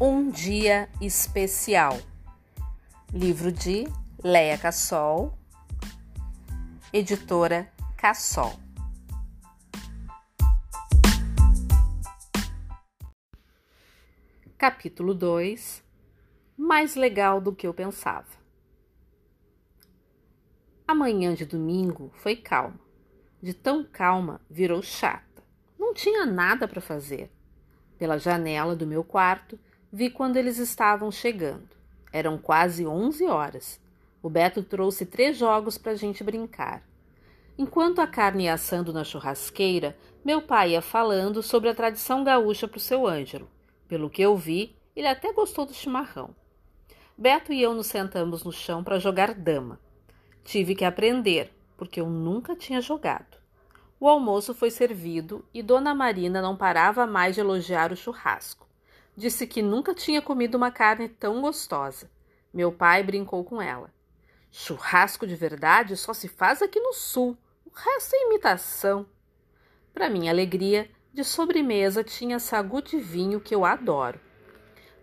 Um Dia Especial. Livro de Leia Cassol, editora Cassol. Capítulo 2 Mais legal do que eu pensava. A manhã de domingo foi calma. De tão calma, virou chata. Não tinha nada para fazer. Pela janela do meu quarto, Vi quando eles estavam chegando. Eram quase onze horas. O Beto trouxe três jogos para a gente brincar. Enquanto a carne ia assando na churrasqueira, meu pai ia falando sobre a tradição gaúcha para o seu Ângelo. Pelo que eu vi, ele até gostou do chimarrão. Beto e eu nos sentamos no chão para jogar dama. Tive que aprender, porque eu nunca tinha jogado. O almoço foi servido e Dona Marina não parava mais de elogiar o churrasco. Disse que nunca tinha comido uma carne tão gostosa. Meu pai brincou com ela. Churrasco de verdade só se faz aqui no sul. O resto é imitação. Para minha alegria, de sobremesa tinha sagu de vinho que eu adoro.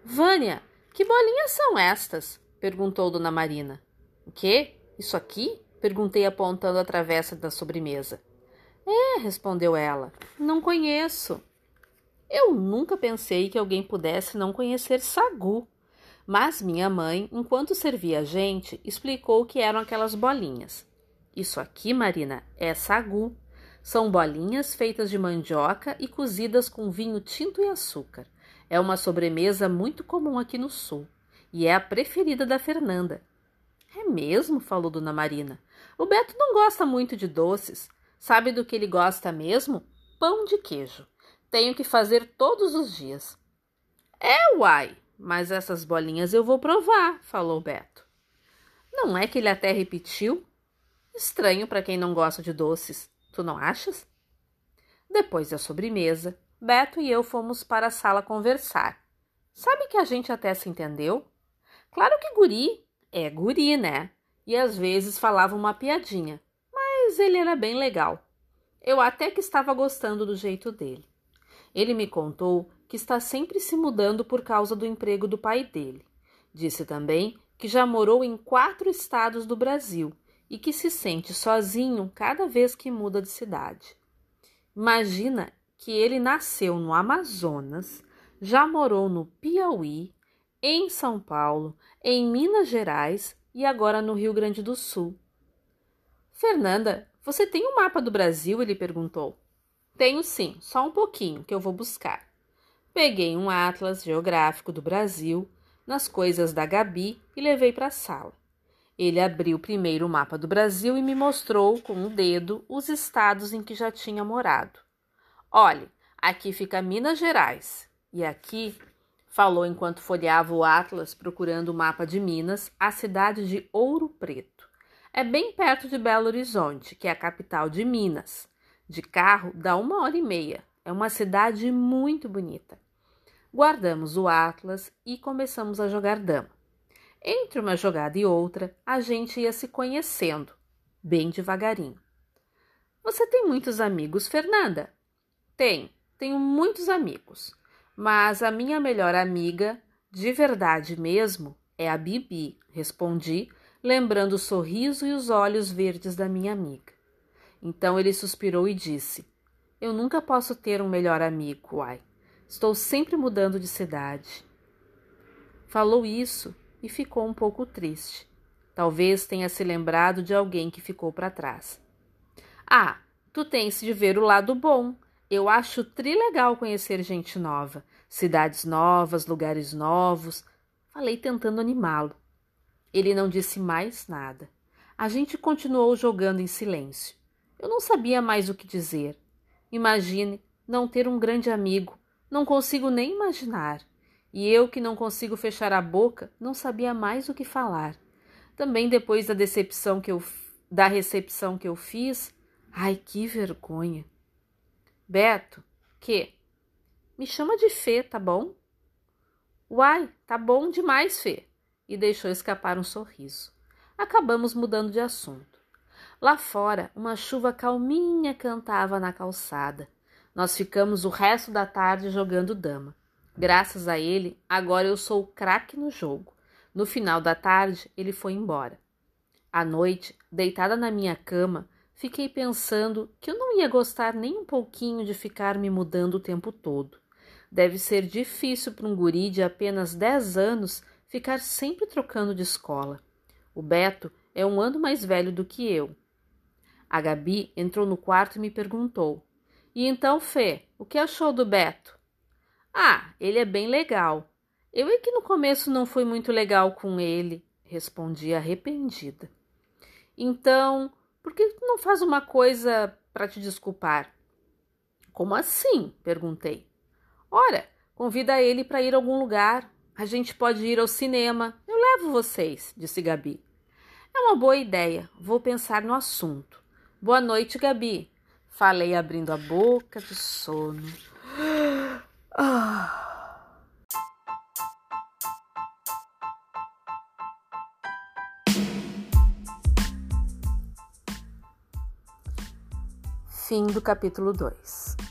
Vânia, que bolinhas são estas? perguntou Dona Marina. O quê? Isso aqui? perguntei apontando a travessa da sobremesa. É, respondeu ela. Não conheço. Eu nunca pensei que alguém pudesse não conhecer sagu. Mas minha mãe, enquanto servia a gente, explicou que eram aquelas bolinhas. Isso aqui, Marina, é sagu. São bolinhas feitas de mandioca e cozidas com vinho tinto e açúcar. É uma sobremesa muito comum aqui no sul e é a preferida da Fernanda. É mesmo? falou Dona Marina. O Beto não gosta muito de doces. Sabe do que ele gosta mesmo? Pão de queijo. Tenho que fazer todos os dias. É, uai, mas essas bolinhas eu vou provar, falou Beto. Não é que ele até repetiu? Estranho para quem não gosta de doces, tu não achas? Depois da sobremesa, Beto e eu fomos para a sala conversar. Sabe que a gente até se entendeu? Claro que guri é guri, né? E às vezes falava uma piadinha, mas ele era bem legal. Eu até que estava gostando do jeito dele. Ele me contou que está sempre se mudando por causa do emprego do pai dele. Disse também que já morou em quatro estados do Brasil e que se sente sozinho cada vez que muda de cidade. Imagina que ele nasceu no Amazonas, já morou no Piauí, em São Paulo, em Minas Gerais e agora no Rio Grande do Sul. Fernanda, você tem um mapa do Brasil? Ele perguntou. Tenho sim, só um pouquinho que eu vou buscar. Peguei um atlas geográfico do Brasil nas coisas da Gabi e levei para a sala. Ele abriu primeiro o mapa do Brasil e me mostrou com o um dedo os estados em que já tinha morado. Olhe, aqui fica Minas Gerais e aqui, falou enquanto folheava o atlas procurando o mapa de Minas, a cidade de Ouro Preto. É bem perto de Belo Horizonte, que é a capital de Minas. De carro dá uma hora e meia. É uma cidade muito bonita. Guardamos o Atlas e começamos a jogar dama. Entre uma jogada e outra, a gente ia se conhecendo, bem devagarinho. Você tem muitos amigos, Fernanda? Tenho, tenho muitos amigos. Mas a minha melhor amiga, de verdade mesmo, é a Bibi, respondi, lembrando o sorriso e os olhos verdes da minha amiga. Então ele suspirou e disse: Eu nunca posso ter um melhor amigo, uai. Estou sempre mudando de cidade. Falou isso e ficou um pouco triste. Talvez tenha se lembrado de alguém que ficou para trás. Ah, tu tens de ver o lado bom. Eu acho trilegal conhecer gente nova, cidades novas, lugares novos. Falei tentando animá-lo. Ele não disse mais nada. A gente continuou jogando em silêncio. Eu não sabia mais o que dizer. Imagine não ter um grande amigo. Não consigo nem imaginar. E eu, que não consigo fechar a boca, não sabia mais o que falar. Também depois da decepção que eu da recepção que eu fiz, ai que vergonha. Beto, que? Me chama de Fê, tá bom? Uai, tá bom demais, Fê. E deixou escapar um sorriso. Acabamos mudando de assunto. Lá fora, uma chuva calminha cantava na calçada. Nós ficamos o resto da tarde jogando dama. Graças a ele, agora eu sou craque no jogo. No final da tarde, ele foi embora. À noite, deitada na minha cama, fiquei pensando que eu não ia gostar nem um pouquinho de ficar me mudando o tempo todo. Deve ser difícil para um guri de apenas 10 anos ficar sempre trocando de escola. O Beto é um ano mais velho do que eu. A Gabi entrou no quarto e me perguntou: E então, Fê, o que achou do Beto? Ah, ele é bem legal. Eu é que no começo não fui muito legal com ele, respondi arrependida. Então, por que tu não faz uma coisa para te desculpar? Como assim? perguntei. Ora, convida ele para ir a algum lugar. A gente pode ir ao cinema. Eu levo vocês, disse Gabi. É uma boa ideia. Vou pensar no assunto. Boa noite, Gabi. Falei abrindo a boca de sono. Fim do capítulo 2.